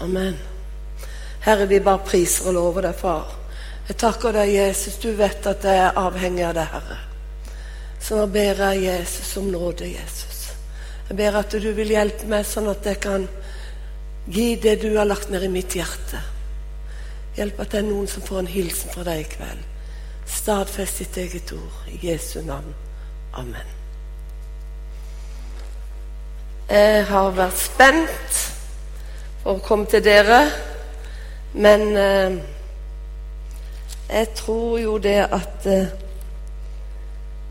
Amen. Herre, vi bare priser og lover deg, far. Jeg takker deg, Jesus. Du vet at jeg er avhengig av deg, Herre. Så nå ber jeg Jesus om nåde, Jesus. Jeg ber at du vil hjelpe meg, sånn at jeg kan gi det du har lagt ned i mitt hjerte. Hjelp at det er noen som får en hilsen fra deg i kveld. Stadfest ditt eget ord. I Jesu navn. Amen. Jeg har vært spent å komme til dere, men eh, jeg tror jo det at eh,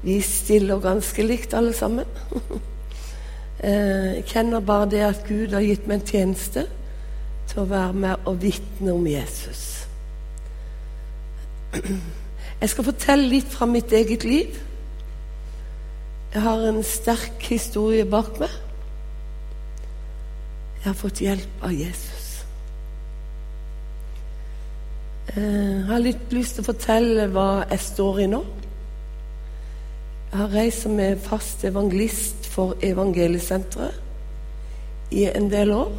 vi stiller ganske likt, alle sammen. eh, jeg kjenner bare det at Gud har gitt meg en tjeneste til å være med og vitne om Jesus. Jeg skal fortelle litt fra mitt eget liv. Jeg har en sterk historie bak meg. Jeg har fått hjelp av Jesus. Jeg har litt lyst til å fortelle hva jeg står i nå. Jeg har reist som fast evangelist for Evangeliesenteret i en del år.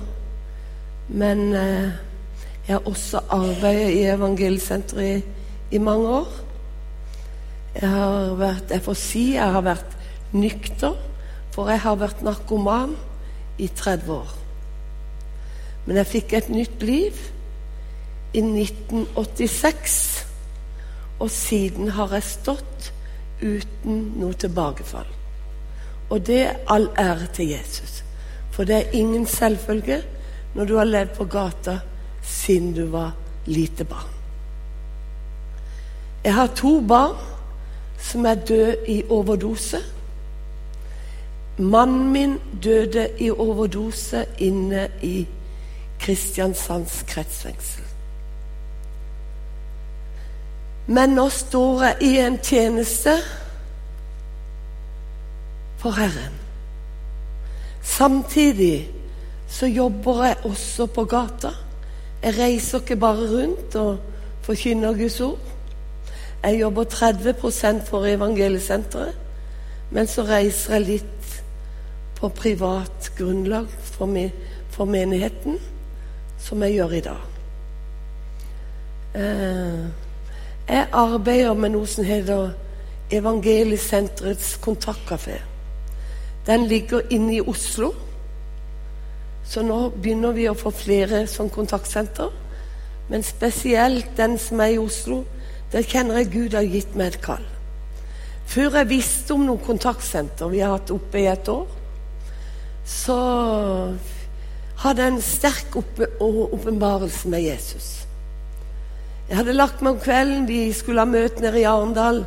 Men jeg har også arbeidet i Evangeliesenteret i, i mange år. Jeg har vært Jeg får si jeg har vært nykter, for jeg har vært narkoman i 30 år. Men jeg fikk et nytt liv i 1986, og siden har jeg stått uten noe tilbakefall. Og det er all ære til Jesus, for det er ingen selvfølge når du har levd på gata siden du var lite barn. Jeg har to barn som er døde i overdose. Mannen min døde i overdose inne i Kristiansands kretsfengsel. Men nå står jeg i en tjeneste for Herren. Samtidig så jobber jeg også på gata. Jeg reiser ikke bare rundt og forkynner Guds ord. Jeg jobber 30% for Evangeliesenteret, men så reiser jeg litt på privat grunnlag for, for menigheten, som jeg gjør i dag. Eh, jeg arbeider med noe som heter Evangeliesenterets kontaktkafé. Den ligger inne i Oslo. Så nå begynner vi å få flere som kontaktsenter. Men spesielt den som er i Oslo, der kjenner jeg Gud har gitt meg et kall. Før jeg visste om noen kontaktsenter vi har hatt oppe i et år, så hadde en sterk åpenbarelse med Jesus. Jeg hadde lagt meg om kvelden. Vi skulle ha møte nede i Arendal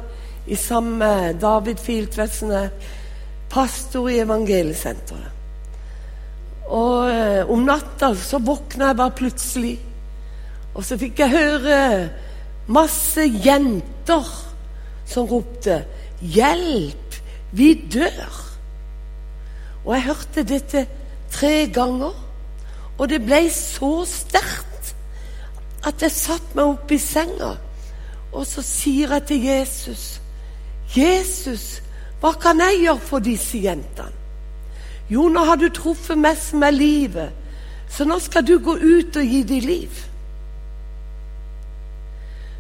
i sammen med David Filtvedt, er pastor i Evangeliesenteret. Og eh, om natta så våkna jeg bare plutselig, og så fikk jeg høre masse jenter som ropte 'Hjelp! Vi dør!' Og jeg hørte dette tre ganger, og det ble så sterkt at jeg satte meg opp i senga, og så sier jeg til Jesus 'Jesus, hva kan jeg gjøre for disse jentene?' Jo, nå har du truffet meg som er livet, så nå skal du gå ut og gi dem liv.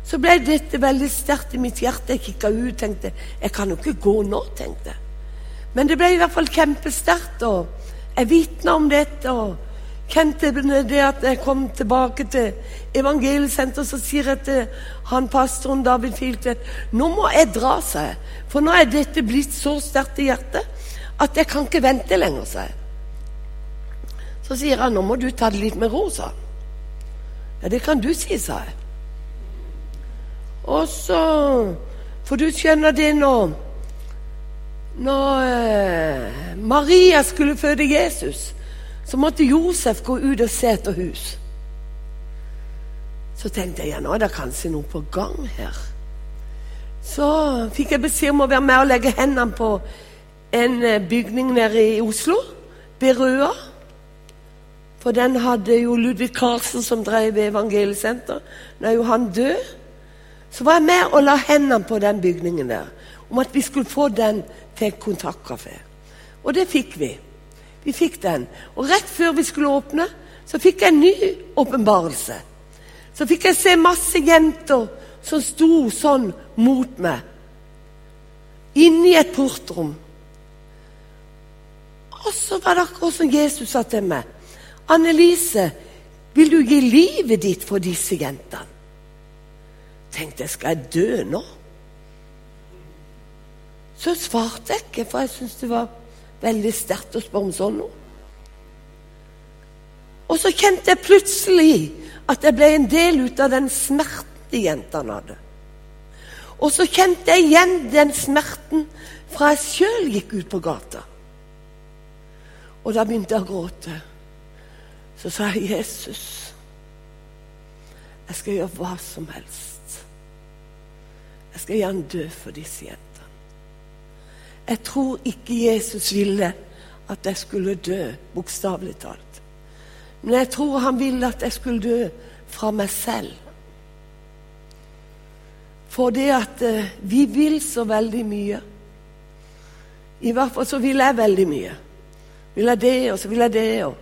Så ble dette veldig sterkt i mitt hjerte. Jeg kikka ut og tenkte jeg kan jo ikke gå nå. tenkte Men det ble i hvert fall kjempesterkt. og Jeg vitna om dette og kjente det at jeg kom tilbake til evangeliesenteret, så sier jeg til han pastoren David Filtvedt nå må jeg dra, seg, for nå er dette blitt så sterkt i hjertet at jeg kan ikke vente lenger, sa jeg. Så sier han nå må du ta det litt med ro, sa han. Ja, det kan du si, sa jeg. Og så For du skjønner det nå Når eh, Maria skulle føde Jesus, så måtte Josef gå ut og se etter hus. Så tenkte jeg ja, nå er det kanskje noe på gang her. Så fikk jeg beskjed om å være med og legge hendene på en eh, bygning nede i Oslo, Berøa. For den hadde jo Ludvig Carlsen, som drev Evangeliesenter. Er jo han død. Så var jeg med og la hendene på den bygningen der. Om at vi skulle få den til kontaktkafé. Og det fikk vi. Vi fikk den. Og rett før vi skulle åpne, så fikk jeg en ny åpenbarelse. Så fikk jeg se masse jenter som sto sånn mot meg. Inni et portrom. Og så var det akkurat som Jesus sa til meg. Annelise, vil du gi livet ditt for disse jentene? Tenkte jeg, skal jeg dø nå? Så svarte jeg ikke, for jeg syntes det var veldig sterkt å spørre om sånn noe. Og så kjente jeg plutselig at jeg ble en del ut av den smerten jentene hadde. Og så kjente jeg igjen den smerten fra jeg sjøl gikk ut på gata. Og da begynte jeg å gråte. Så sa jeg, 'Jesus, jeg skal gjøre hva som helst. Jeg skal gjerne dø for disse jentene.' Jeg tror ikke Jesus ville at jeg skulle dø, bokstavelig talt. Men jeg tror han ville at jeg skulle dø fra meg selv. For det at eh, vi vil så veldig mye. I hvert fall så vil jeg veldig mye. Vil jeg det, og så vil jeg det. og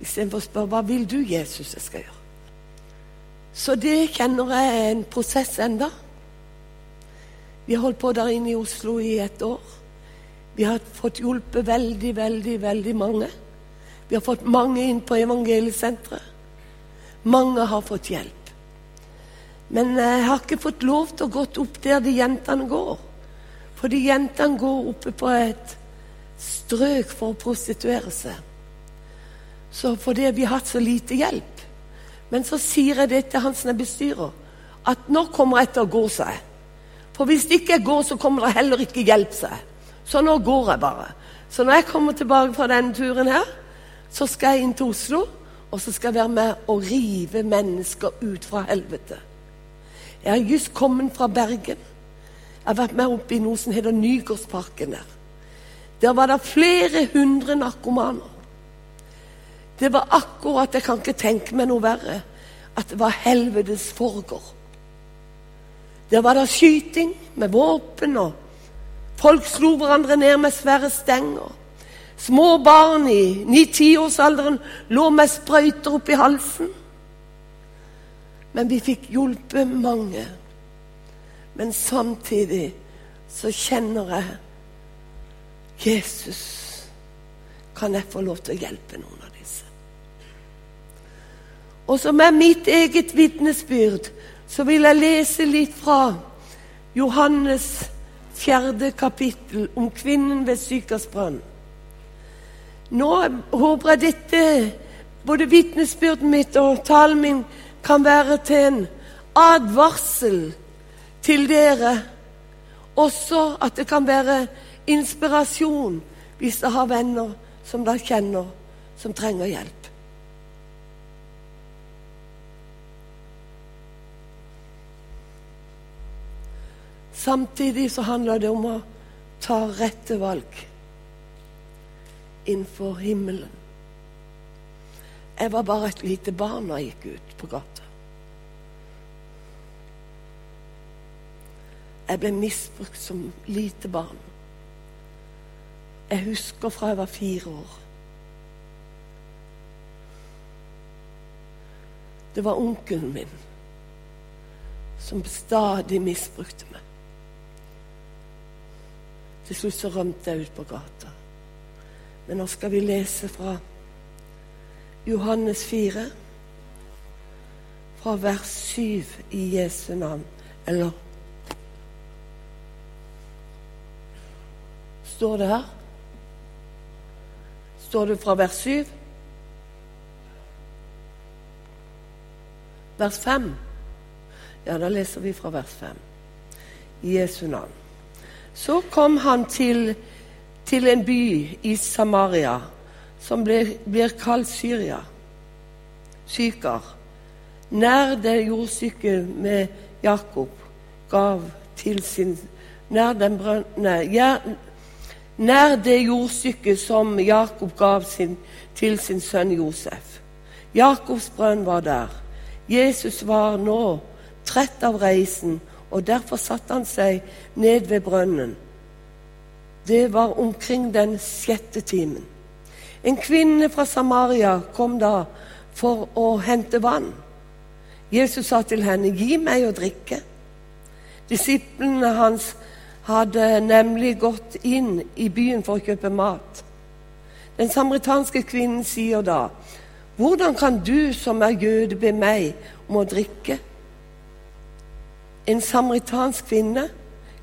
Istedenfor å spørre hva vil du, Jesus, jeg skal gjøre. Så det kjenner jeg er en prosess enda. Vi har holdt på der inne i Oslo i et år. Vi har fått hjulpet veldig, veldig, veldig mange. Vi har fått mange inn på evangeliesenteret. Mange har fått hjelp. Men jeg har ikke fått lov til å gå opp der de jentene går. Fordi jentene går oppe på et strøk for å prostituere seg. Så fordi vi har hatt så lite hjelp. Men så sier jeg det til han som er bestyrer, at nå kommer jeg til å gå, seg. For hvis det ikke går, så kommer det heller ikke hjelp, seg. Så nå går jeg bare. Så når jeg kommer tilbake fra denne turen her, så skal jeg inn til Oslo, og så skal jeg være med og rive mennesker ut fra helvete. Jeg har just kommet fra Bergen. Jeg har vært med opp i noe som heter Nygårdsparken der. Der var det flere hundre narkomaner. Det var akkurat Jeg kan ikke tenke meg noe verre. At det var helvetes forgård. Der var det skyting med våpen, og folk slo hverandre ned med svære stenger. Små barn i ni-tiårsalderen lå med sprøyter oppi halsen. Men vi fikk hjulpet mange. Men samtidig så kjenner jeg Jesus, kan jeg få lov til å hjelpe noen av disse? Og som er mitt eget vitnesbyrd, så vil jeg lese litt fra Johannes fjerde kapittel om kvinnen ved Sykersbrønn. Nå håper jeg dette, både vitnesbyrden mitt og talen min, kan være til en advarsel til dere. Også at det kan være inspirasjon hvis dere har venner som dere kjenner, som trenger hjelp. Samtidig så handler det om å ta rette valg innenfor himmelen. Jeg var bare et lite barn da jeg gikk ut på gata. Jeg ble misbrukt som lite barn. Jeg husker fra jeg var fire år. Det var onkelen min som stadig misbrukte meg. Til slutt så rømte jeg ut på gata. Men nå skal vi lese fra Johannes 4, fra vers 7 i Jesu navn. Eller Står det her? Står det fra vers 7? Vers 5? Ja, da leser vi fra vers 5. I Jesu navn. Så kom han til til en by i Samaria som blir, blir kalt Syria. Syker. Nær det jordstykket med Jakob gav til sin Nær, brøn, nei, ja, nær det jordstykket som Jakob gav sin, til sin sønn Josef. Jakobs brønn var der. Jesus var nå trett av reisen, og derfor satte han seg ned ved brønnen. Det var omkring den sjette timen. En kvinne fra Samaria kom da for å hente vann. Jesus sa til henne, 'Gi meg å drikke'. Disiplene hans hadde nemlig gått inn i byen for å kjøpe mat. Den samaritanske kvinnen sier da, 'Hvordan kan du som er jøde, be meg om å drikke?' En samaritansk kvinne.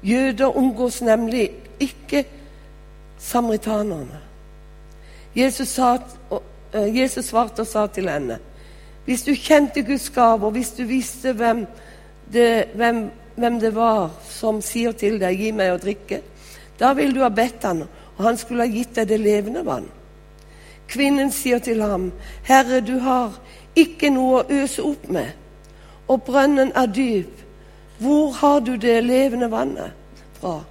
Jøder omgås nemlig ikke samaritanerne. Jesus, uh, Jesus svarte og sa til henne, 'Hvis du kjente Guds gave, og hvis du visste hvem det, hvem, hvem det var som sier til deg, 'Gi meg å drikke', da ville du ha bedt han, og han skulle ha gitt deg det levende vann. Kvinnen sier til ham, 'Herre, du har ikke noe å øse opp med, og brønnen er dyp. Hvor har du det levende vannet fra?'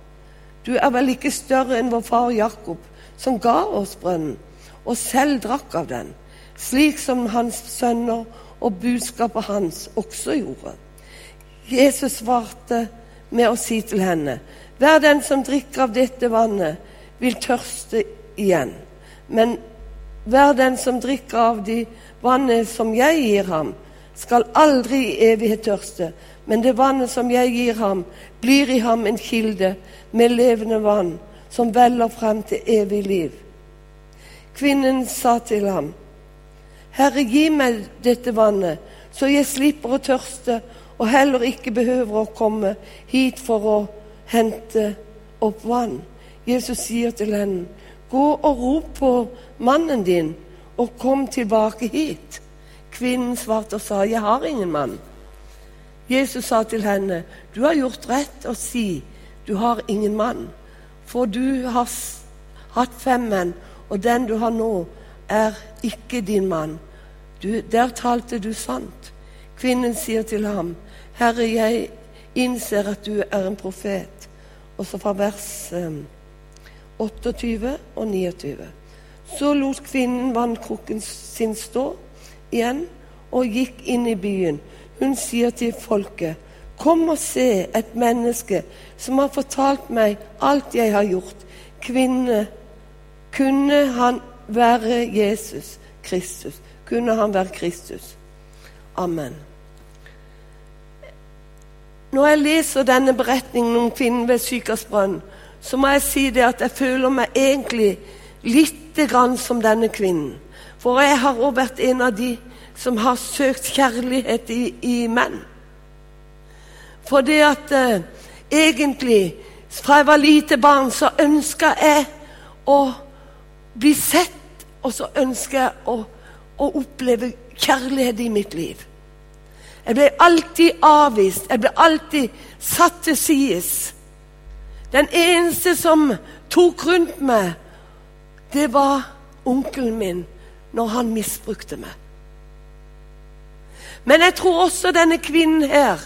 Du er vel ikke større enn vår far Jakob, som ga oss brønnen, og selv drakk av den, slik som hans sønner og budskapet hans også gjorde. Jesus svarte med å si til henne, Hver den som drikker av dette vannet, vil tørste igjen. Men hver den som drikker av de vannet som jeg gir ham, skal aldri i evighet tørste. Men det vannet som jeg gir ham, blir i ham en kilde med levende vann, som veller frem til evig liv. Kvinnen sa til ham, Herre, gi meg dette vannet, så jeg slipper å tørste og heller ikke behøver å komme hit for å hente opp vann. Jesus sier til henne, Gå og rop på mannen din, og kom tilbake hit. Kvinnen svarte og sa, Jeg har ingen mann. Jesus sa til henne, Du har gjort rett å si, du har ingen mann. For du har hatt fem menn, og den du har nå, er ikke din mann. Du, der talte du sant. Kvinnen sier til ham, Herre, jeg innser at du er en profet. Og så fra vers 28 og 29. Så lot kvinnen vannkrukken sin stå igjen og gikk inn i byen. Hun sier til folket, Kom og se et menneske som har fortalt meg alt jeg har gjort. Kvinne, kunne han være Jesus Kristus? Kunne han være Kristus? Amen. Når jeg leser denne beretningen om kvinnen ved Sykersbrønn, så må jeg si det at jeg føler meg egentlig litt grann som denne kvinnen. For jeg har også vært en av de som har søkt kjærlighet i, i menn. For det at eh, egentlig fra jeg var lite barn, så ønska jeg å bli sett, og så ønsker jeg å, å oppleve kjærlighet i mitt liv. Jeg ble alltid avvist. Jeg ble alltid satt til sides. Den eneste som tok rundt meg, det var onkelen min når han misbrukte meg. Men jeg tror også denne kvinnen her,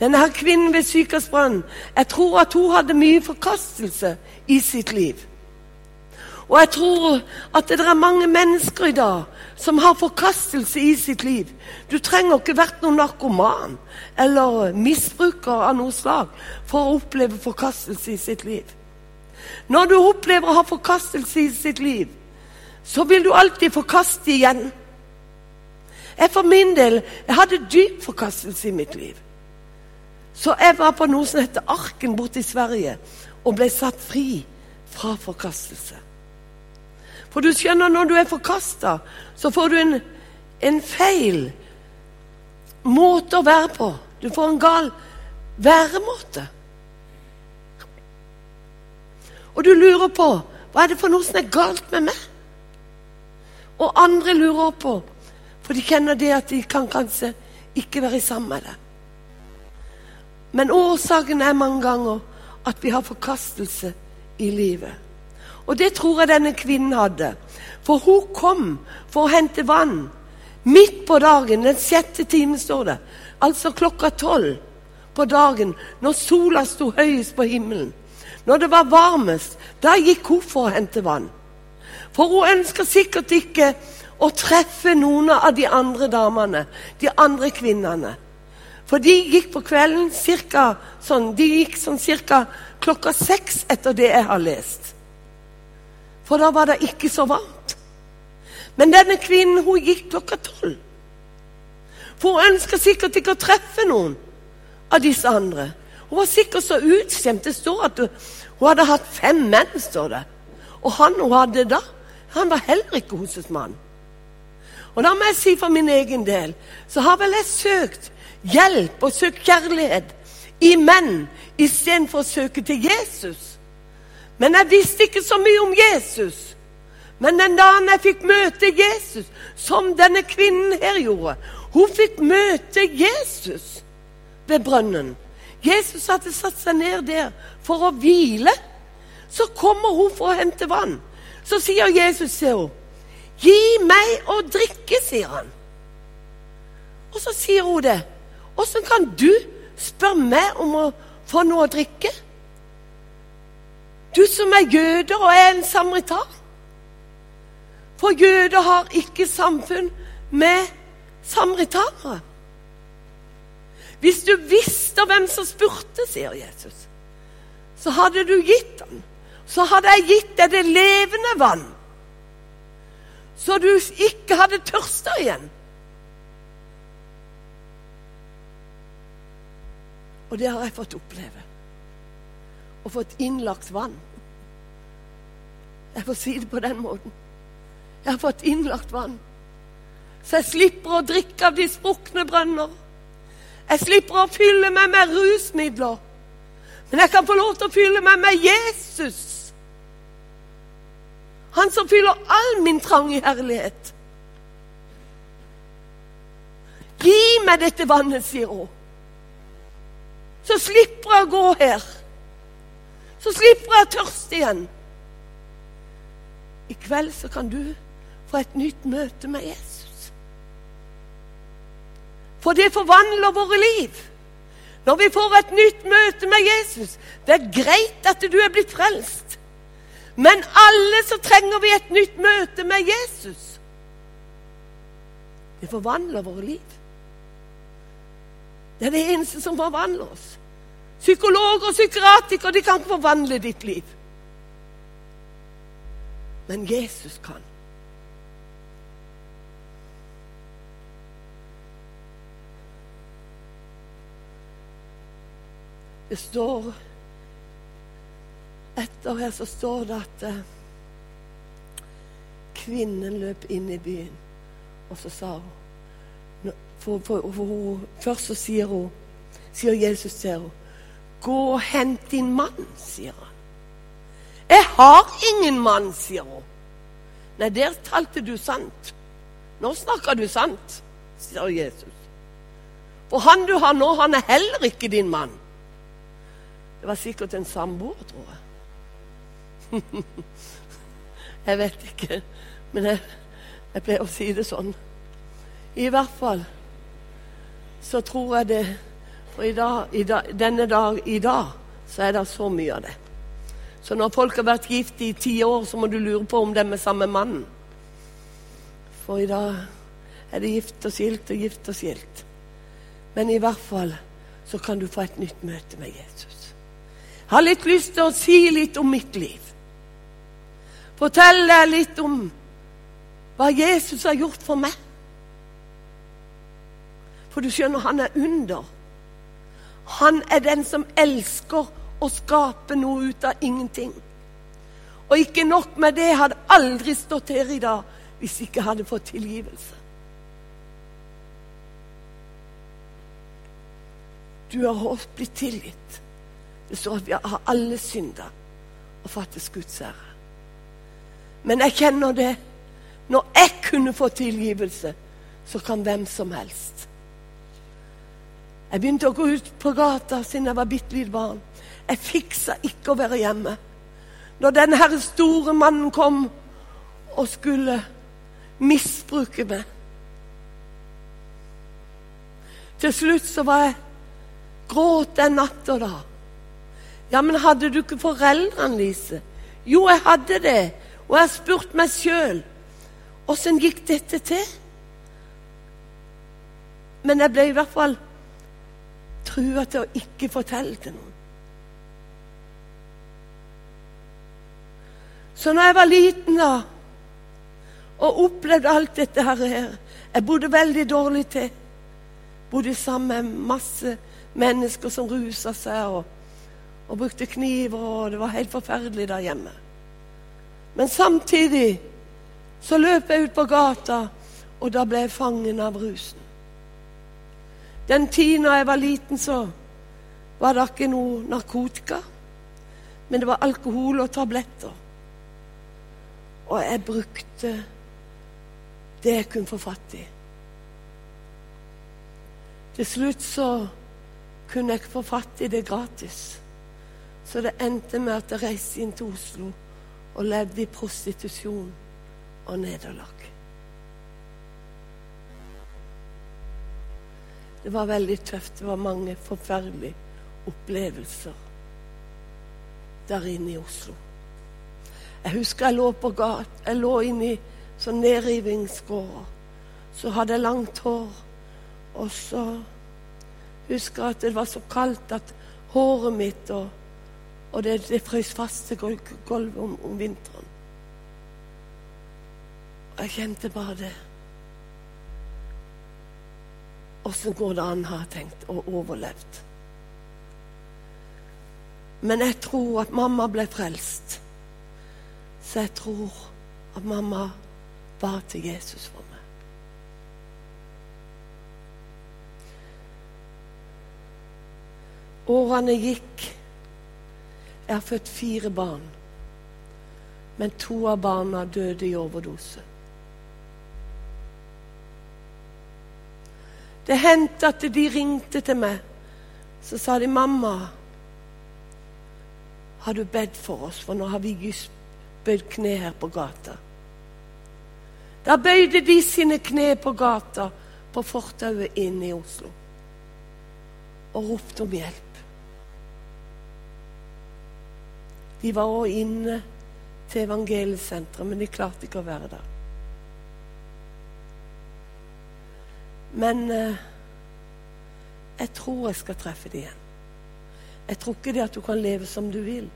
denne her kvinnen ved Sykersbrønn, jeg tror at hun hadde mye forkastelse i sitt liv. Og jeg tror at det er mange mennesker i dag som har forkastelse i sitt liv. Du trenger ikke vært noen narkoman eller misbruker av noe slag for å oppleve forkastelse i sitt liv. Når du opplever å ha forkastelse i sitt liv, så vil du alltid forkaste igjen. Jeg for min del jeg hadde dyp forkastelse i mitt liv. Så jeg var på noe som heter Arken borte i Sverige, og ble satt fri fra forkastelse. For du skjønner, når du er forkasta, så får du en, en feil måte å være på. Du får en gal væremåte. Og du lurer på hva er det for noe som er galt med meg? Og andre lurer på, for de kjenner det at de kan kanskje ikke være sammen med deg. Men årsaken er mange ganger at vi har forkastelse i livet. Og det tror jeg denne kvinnen hadde. For hun kom for å hente vann midt på dagen. Den sjette timen står det. Altså klokka tolv på dagen, når sola sto høyest på himmelen. Når det var varmest, da gikk hun for å hente vann. For hun ønsker sikkert ikke å treffe noen av de andre damene, de andre kvinnene. For de gikk på kvelden cirka, sånn, de gikk sånn ca. klokka seks etter det jeg har lest. For da var det ikke så varmt. Men denne kvinnen hun gikk klokka tolv. For hun ønska sikkert ikke å treffe noen av disse andre. Hun var sikkert så utskjemt. Det står at hun hadde hatt fem menn, står det. Og han hun hadde da, han var heller ikke hos hos mann. Og da må jeg si for min egen del, så har vel jeg søkt hjelp og søkt kjærlighet i menn istedenfor å søke til Jesus. Men jeg visste ikke så mye om Jesus. Men den dagen jeg fikk møte Jesus, som denne kvinnen her gjorde Hun fikk møte Jesus ved brønnen. Jesus hadde satt seg ned der for å hvile. Så kommer hun for å hente vann. Så sier Jesus til henne, 'Gi meg å drikke', sier han. Og så sier hun det. 'Åssen kan du spørre meg om å få noe å drikke?' Du som er jøder og er en samaritan. For jøder har ikke samfunn med samaritanere. Hvis du visste hvem som spurte, sier Jesus, så hadde du gitt ham. Så hadde jeg gitt deg det levende vann, så du ikke hadde tørsta igjen. Og det har jeg fått oppleve. Og fått innlagt vann. Jeg får si det på den måten. Jeg har fått innlagt vann. Så jeg slipper å drikke av de sprukne brønner. Jeg slipper å fylle meg med rusmidler. Men jeg kan få lov til å fylle meg med Jesus. Han som fyller all min trang i herlighet. Gi meg dette vannet, sier hun. Så slipper jeg å gå her. Så slipper jeg å tørste igjen. I kveld så kan du få et nytt møte med Jesus. For det forvandler våre liv. Når vi får et nytt møte med Jesus. Det er greit at du er blitt frelst. Men alle så trenger vi et nytt møte med Jesus. Det forvandler våre liv. Det er det eneste som forvandler oss. Psykologer og psykiatikere de kan ikke forvandle ditt liv. Men Jesus kan. Det står Etter her så står det at eh, kvinnen løp inn i byen, og så sa hun for, for, for, Først så sier hun sier Jesus til henne Gå og hent din mann, sier han. Jeg har ingen mann, sier hun. Nei, der talte du sant. Nå snakker du sant, sier Jesus. For han du har nå, han er heller ikke din mann. Det var sikkert en samboer, tror jeg. jeg vet ikke, men jeg, jeg pleier å si det sånn. I hvert fall så tror jeg det For i dag, i dag, denne dag i dag så er det så mye av det. Så når folk har vært gift i ti år, så må du lure på om de er med samme mannen. For i dag er det gift og skilt og gift og skilt. Men i hvert fall så kan du få et nytt møte med Jesus. Jeg har litt lyst til å si litt om mitt liv. Fortelle litt om hva Jesus har gjort for meg. For du skjønner, han er under. Han er den som elsker å skape noe ut av ingenting. Og ikke nok med det, hadde aldri stått her i dag hvis ikke hadde fått tilgivelse. Du har blitt tilgitt. Det står at vi har alle synder og fattes Guds ære. Men jeg kjenner det. Når jeg kunne få tilgivelse, så kan hvem som helst. Jeg begynte å gå ut på gata siden jeg var bitte lite barn. Jeg fiksa ikke å være hjemme. Når denne herre store mannen kom og skulle misbruke meg Til slutt så var jeg gråt den natta da. Ja, men hadde du ikke foreldrene, Lise? Jo, jeg hadde det. Og jeg har spurt meg sjøl åssen gikk dette til? Men jeg ble i hvert fall trua til å ikke fortelle til noen. Så når jeg var liten da, og opplevde alt dette her Jeg bodde veldig dårlig til. bodde sammen med masse mennesker som rusa seg og, og brukte kniver, og det var helt forferdelig der hjemme. Men samtidig så løp jeg ut på gata, og da ble jeg fangen av rusen. Den tiden jeg var liten, så var det ikke noe narkotika, men det var alkohol og tabletter. Og jeg brukte det jeg kunne få fatt i. Til slutt så kunne jeg ikke få fatt i det gratis. Så det endte med at jeg reiste inn til Oslo og levde i prostitusjon og nederlag. Det var veldig tøft. Det var mange forferdelige opplevelser der inne i Oslo. Jeg husker jeg lå på gat, jeg lå inne i sånn nedrivingsgårder. Så hadde jeg langt hår. Og så husker jeg at det var så kaldt at håret mitt og, og det, det frøs fast til gulvet om, om vinteren. Jeg kjente bare det. Åssen går det an, har jeg tenkt, og overlevd. Men jeg tror at mamma ble frelst. Så jeg tror at mamma ba til Jesus for meg. Årene gikk. Jeg har født fire barn. Men to av barna døde i overdose. Det hendte at de ringte til meg. Så sa de, 'Mamma, har du bedt for oss?' For nå har vi bøyd kne her på gata. Da bøyde de sine kne på gata på fortauet inne i Oslo og ropte om hjelp. De var òg inne til evangeliesenteret, men de klarte ikke å være der. Men eh, jeg tror jeg skal treffe dem igjen. Jeg tror ikke det at du kan leve som du vil.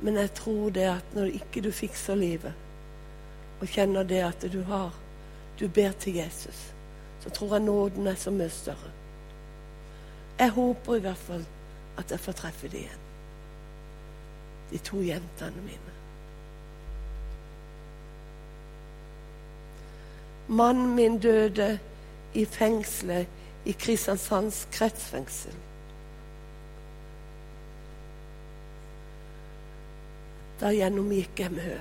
Men jeg tror det at når ikke du fikser livet, og kjenner det at du har Du ber til Jesus, så tror jeg nåden er så mye større. Jeg håper i hvert fall at jeg får treffe dem igjen de to jentene mine. Mannen min døde i fengselet i Kristiansands kretsfengsel. Da gjennomgikk jeg mye.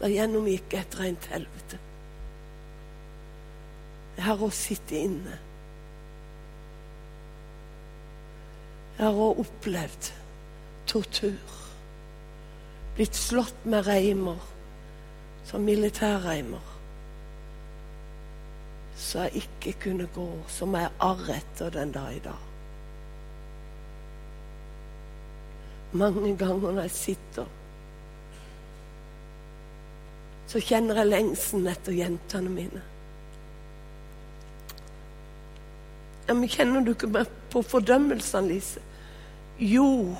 Da gjennomgikk jeg et rent helvete. Jeg har òg sittet inne. Jeg har òg opplevd tortur blitt slått med reimer, som militærreimer, så jeg ikke kunne gå, som jeg arr etter den dag i dag. Mange ganger når jeg sitter, så kjenner jeg lengselen etter jentene mine. Ja, men Kjenner du ikke på fordømmelsene, Lise? Jo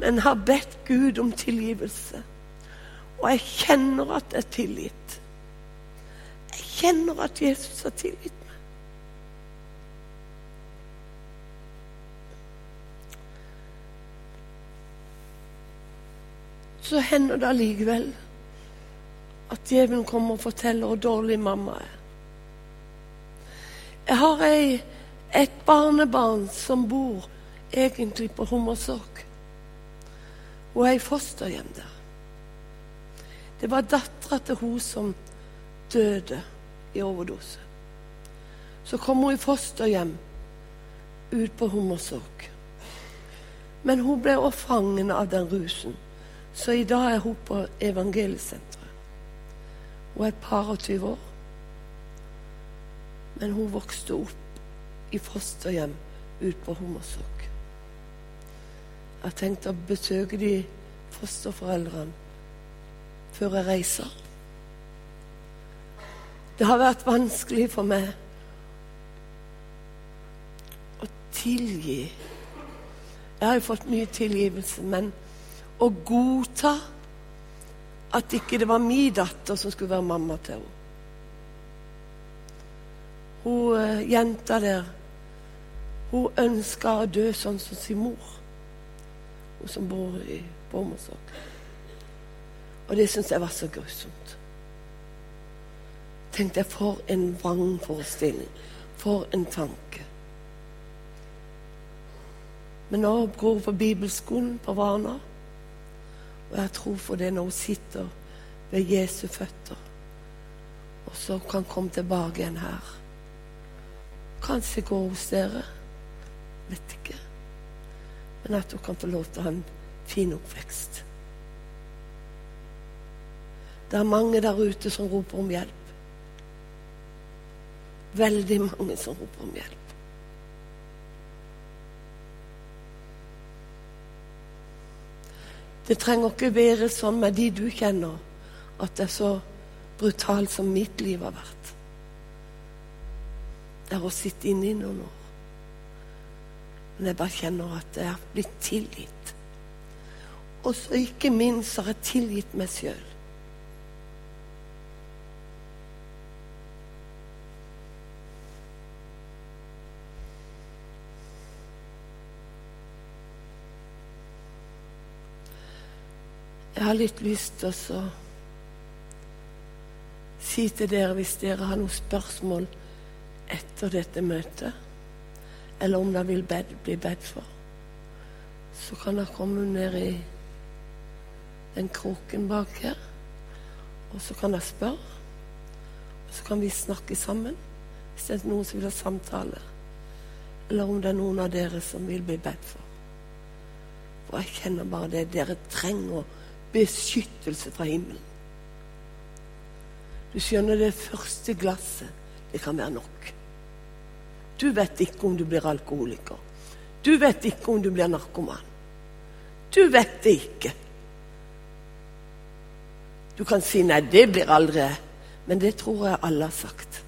men har bedt Gud om tilgivelse. Og jeg kjenner at det er tilgitt. Jeg kjenner at Jesus har tilgitt meg. Så hender det allikevel at djevelen kommer og forteller hvor dårlig mamma er. Jeg har ei, et barnebarn som bor egentlig på Hummersåk. Hun er i fosterhjem der. Det var dattera til hun som døde i overdose. Så kom hun i fosterhjem ut på Hummersåk. Men hun ble også fangen av den rusen. Så i dag er hun på evangeliesenteret. Hun er et par og tyve år. Men hun vokste opp i fosterhjem ut på Hummersåk. Jeg har tenkt å besøke de fosterforeldrene før jeg reiser. Det har vært vanskelig for meg å tilgi. Jeg har jo fått mye tilgivelse, men å godta at ikke det var min datter som skulle være mamma til henne. Hun uh, jenta der hun ønska å dø sånn som sin mor, hun som bor i Bommersåk Og det syns jeg var så grusomt. Tenkte jeg, for en vrangforestilling. For en tanke. Men nå går hun på bibelskolen på Varna. Og jeg tror for det når hun sitter ved Jesu føtter, og så kan komme tilbake igjen her. Kanskje gå hos dere. Vet ikke. Men at hun kan få lov til å ha en fin oppvekst. Det er mange der ute som roper om hjelp. Veldig mange som roper om hjelp. Det trenger ikke være sånn med de du kjenner, at det er så brutalt som mitt liv har vært. Det er å sitte inne i noen år. Men jeg bare kjenner at jeg har blitt tilgitt. Og så ikke minst har jeg tilgitt meg sjøl. Jeg har litt lyst til å si til dere hvis dere har noen spørsmål etter dette møtet, eller om dere vil bed, bli bedt for, så kan dere komme ned i den kroken bak her, og så kan dere spørre. Og så kan vi snakke sammen hvis det er noen som vil ha samtale, eller om det er noen av dere som vil bli bedt for. For jeg kjenner bare det. Dere trenger beskyttelse fra himmelen. Du skjønner, det første glasset, det kan være nok. Du vet ikke om du blir alkoholiker. Du vet ikke om du blir narkoman. Du vet det ikke. Du kan si 'nei, det blir aldri', men det tror jeg alle har sagt.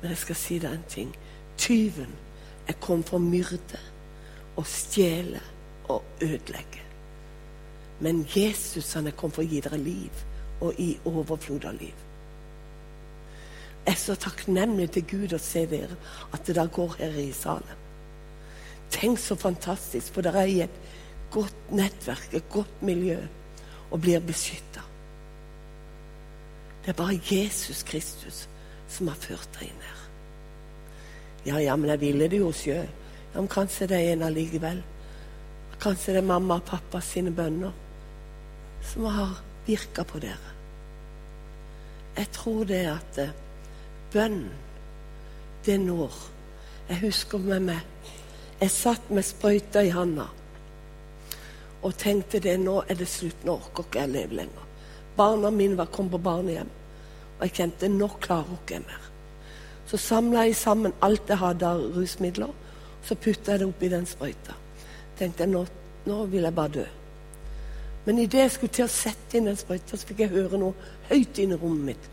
Men jeg skal si deg en ting. Tyven er kommet for å myrde og stjele og ødelegge. Men Jesus han er kommet for å gi dere liv, og i overflod av liv. Er så takknemlig til Gud å se dere, at det da går her i salen. Tenk så fantastisk, for dere er i et godt nettverk, et godt miljø, og blir beskytta. Det er bare Jesus Kristus som har ført deg inn her. Ja, ja, men jeg ville det jo sjøl. Ja, men kanskje det er en allikevel. Kanskje det er mamma og pappa sine bønner som har virka på dere. Jeg tror det at eh, bønn, det når. Jeg husker med meg Jeg satt med sprøyta i handa og tenkte det nå er det slutt, nå orker ikke jeg leve lenger. Barna mine var kommet på barnehjem, og jeg kjente nå klarer ikke jeg mer. Så samla jeg sammen alt jeg hadde av rusmidler, så putta jeg det oppi den sprøyta. Tenkte jeg nå, nå vil jeg bare dø. Men idet jeg skulle til å sette inn den sprøyta, så fikk jeg høre noe høyt inn i rommet mitt.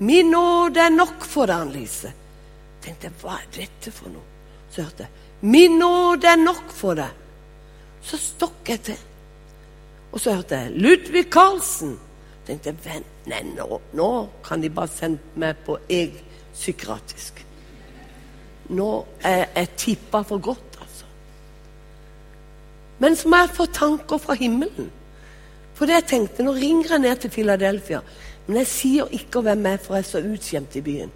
'Min nåde er nok for deg, Annelise.' tenkte jeg, hva er dette for noe? Så hørte jeg 'Min nåde er nok for deg'. Så stokk jeg til. Og så hørte jeg 'Ludvig Karlsen'. tenkte jeg, vent, nei, nå, nå kan de bare sende meg på eg psykiatrisk. Nå er jeg tippa for godt, altså. Men så må jeg få tanker fra himmelen. For det jeg tenkte, Nå ringer jeg ned til Philadelphia, men jeg sier ikke hvem jeg er, for jeg er så utskjemt i byen.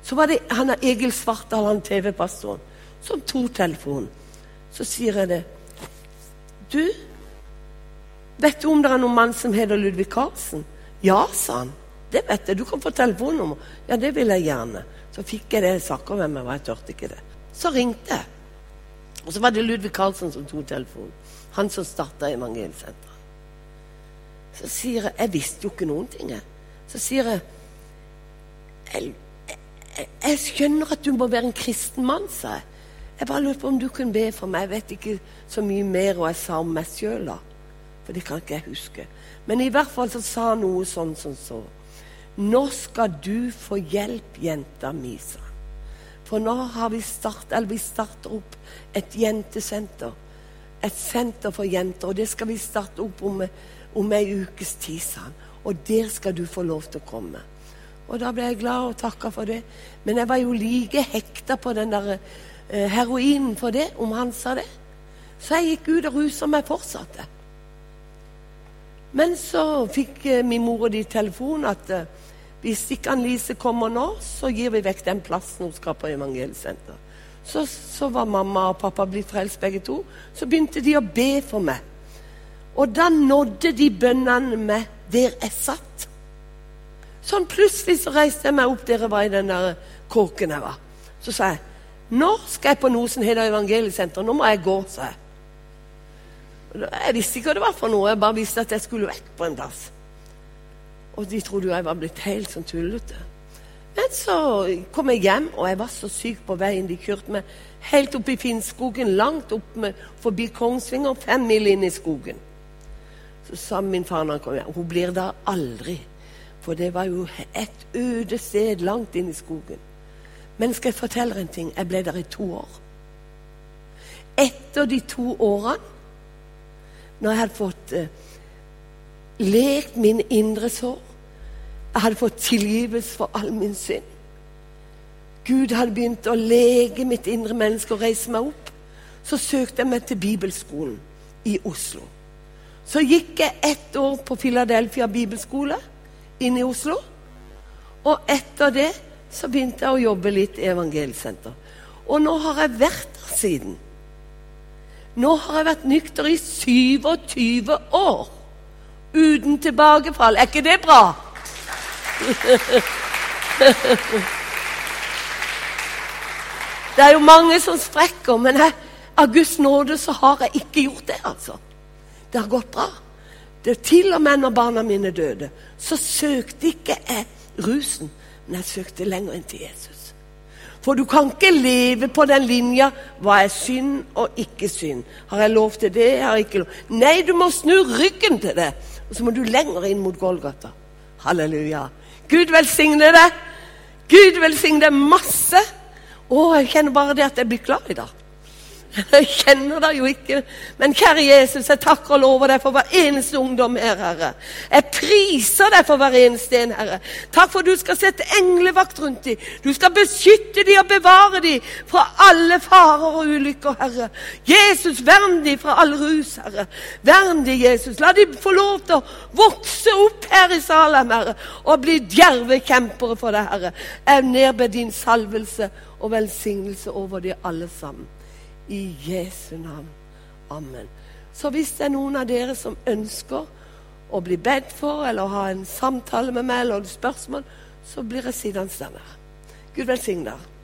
Så var det han er Egil Svartdal, han TV-pastoren, som tok telefonen. Så sier jeg det. Du, vet du om det er noen mann som heter Ludvig Karlsen? Ja, sa han. Det vet jeg. Du kan få telefonnummer. Ja, det vil jeg gjerne. Så fikk jeg det. Jeg ikke hvem jeg var. Jeg turte ikke det. Så ringte jeg. Og så var det Ludvig Karlsen som tok telefonen. Han som starta Evangeliesenteret. Så sier jeg Jeg visste jo ikke noen ting, jeg. Så sier jeg jeg, jeg, jeg skjønner at du må være en kristen mann, sa jeg. Jeg bare lurte på om du kunne be for meg. Jeg vet ikke så mye mer hva jeg sa om meg sjøl, da. For det kan ikke jeg huske. Men i hvert fall så sa han noe sånn som så. Nå skal du få hjelp, jenta mi, sa han. For nå har vi start, eller vi starter opp et jentesenter. Et senter for jenter. Og det skal vi starte opp om om ei ukes tid, sa han. Og der skal du få lov til å komme. Og da ble jeg glad og takka for det. Men jeg var jo like hekta på den der eh, heroinen for det, om han sa det. Så jeg gikk ut og rusa meg fortsatte. Men så fikk eh, min mor og de telefon at eh, hvis ikke Ann-Lise kommer nå, så gir vi vekk den plassen hun skal på evangelsenter. Så, så var mamma og pappa blitt frelst begge to. Så begynte de å be for meg. Og da nådde de bønnene meg der jeg satt. Sånn plutselig så reiste jeg meg opp der jeg var i den der kåken jeg var. Så sa jeg nå skal jeg på heter evangeliesenter. Nå må jeg gå, sa jeg. Jeg visste ikke hva det var for noe, jeg bare visste at jeg skulle vekk på en plass. Og de trodde jo jeg var blitt helt sånn tullete. Men så kom jeg hjem, og jeg var så syk på veien. De kjørte meg helt opp i Finnskogen, langt opp med, forbi Kongsvinger, fem mil inn i skogen. Så sa min far når han kom hjem, hun blir der aldri for det var jo et øde sted langt inn i skogen. Men skal jeg fortelle en ting? Jeg ble der i to år. Etter de to årene, når jeg hadde fått eh, lekt min indre sår Jeg hadde fått tilgivelse for all min synd. Gud hadde begynt å lege mitt indre menneske og reise meg opp. Så søkte jeg meg til bibelskolen i Oslo. Så gikk jeg ett år på Philadelphia bibelskole inne i Oslo. Og etter det så begynte jeg å jobbe litt i evangelsenter. Og nå har jeg vært der siden. Nå har jeg vært nykter i 27 år. Uten tilbakefall. Er ikke det bra? Det er jo mange som sprekker, men jeg, av Guds nåde så har jeg ikke gjort det, altså. Det har gått bra. Det Til og med når barna mine døde, så søkte ikke jeg rusen, men jeg søkte lenger enn til Jesus. For du kan ikke leve på den linja hva er synd og ikke synd. Har jeg lov til det? Har jeg ikke lov? Nei, du må snu ryggen til det. Og så må du lenger inn mot Golgata. Halleluja. Gud velsigne deg. Gud velsigne deg masse. Å, jeg kjenner bare det at jeg blir glad i dag. Jeg kjenner deg jo ikke. Men kjære Jesus, jeg takker og lover deg for hver eneste ungdom her, Herre. Jeg priser deg for hver eneste en, Herre. Takk for du skal sette englevakt rundt dem. Du skal beskytte dem og bevare dem fra alle farer og ulykker, Herre. Jesus, vern dem fra all rus, Herre. Vern dem, Jesus. La dem få lov til å vokse opp her i Salem, Herre, og bli djerve kjempere for deg, Herre. Jeg nedber din salvelse og velsignelse over dem alle sammen. I Jesu navn. Amen. Så hvis det er noen av dere som ønsker å bli bedt for eller ha en samtale med meg eller spørsmål, så blir jeg sittende der. Gud velsigne dere.